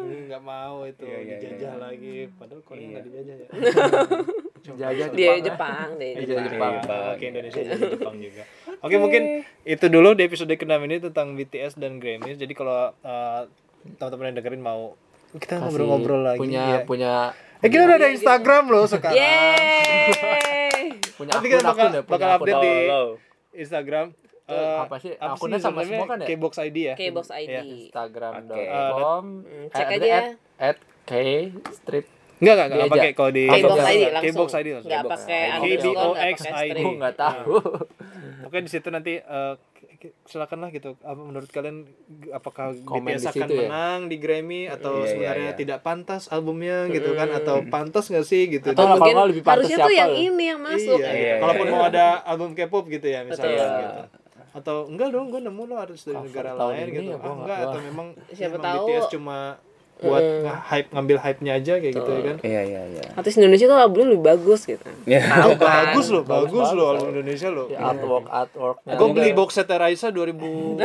A: Nggak mau itu
D: Iya, iya,
A: dijajah
D: iya.
A: lagi. Padahal Korea
D: Iya.
A: nggak dijajah ya.
B: Jajah
C: dia
B: Jepang,
C: Jepang dia
B: Iya,
C: Jepang
B: Jepang.
A: Jepang. Oke Indonesia jadi Jepang juga. Oke mungkin itu dulu di episode ke ini tentang BTS dan Grammys. Jadi kalau uh, teman-teman yang dengerin mau kita ngobrol-ngobrol lagi.
B: Punya
A: ya.
B: punya
A: Eh kita udah ada Instagram loh sekarang.
C: Yeay
B: punya
A: Nanti kita bakal-
B: ya, punya
A: bakal update di. Instagram.
B: Eh,
A: Eh,
B: apa sih? Akunnya sama
A: username-nya?
B: semua kan ya?
A: Kbox ID ya.
C: K-box ID
A: Iya.
B: Instagram.com
C: Hmm, cek
B: eh,
C: aja ya.
B: at, at K strip
A: Enggak enggak enggak pakai kalau di
B: K-box
C: K-box ID
A: K-box
C: langsung
A: ID langsung.
C: nggak
B: K-box
C: pakai
B: ID.
C: underscore nggak
A: KBOX
C: pakai
A: ID.
B: Gue nggak tahu.
A: Pokoknya di situ nanti eh, k- k- silakan lah gitu. Apa menurut kalian apakah
B: Komen
A: BTS akan
B: ya.
A: menang di Grammy atau
D: Iya, iya,
A: sebenarnya
D: iya.
A: tidak pantas albumnya gitu kan atau pantas nggak sih gitu.
C: atau
B: Kalau
C: mungkin
B: nggak lebih pantas
C: harusnya tuh
B: siapa
C: yang
B: ya?
C: ini yang masuk
A: iya,
D: Iya,
A: Kalaupun
D: iya.
A: mau ada album K-pop gitu ya misalnya
C: Betul.
A: gitu. Atau enggak dong, gue nemu lo harus dari
B: Cover
A: negara lain
B: ini
A: gitu.
B: ya,
A: Ah, enggak
B: nggak-
A: atau memang
C: Siapa
A: memang
C: tahu.
A: BTS cuma buat hype ngambil hype-nya aja kayak gitu ya kan.
D: iya iya iya
C: artis Indonesia tuh albumnya lebih bagus gitu
D: Ya.
C: tahu kan
A: Bagus loh, bagus,
B: Bagus,
A: loh album Indonesia loh.
B: Ya, artwork artworknya.
A: Gue beli box set Raisa 2014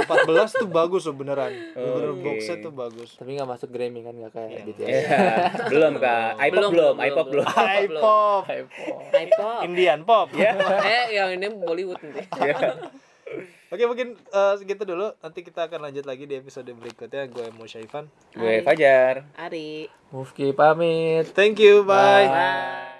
A: tuh bagus loh beneran. Bener
D: Oke.
A: box set tuh bagus.
B: Tapi nggak masuk Grammy kan nggak kayak BTS.
D: Iya. belum kak iPop
C: Belum,
D: belum
C: belum,
D: iPop belum
C: belum.
A: pop,
C: Hypop
A: Indian pop.
D: ya
C: eh yang ini Bollywood nanti
A: Oke mungkin eh, segitu dulu. Nanti kita akan lanjut lagi di episode berikutnya. Gue Mo Syaifan.
D: gue Fajar
C: Ari
B: Mufki pamit.
A: Thank you, bye.
C: bye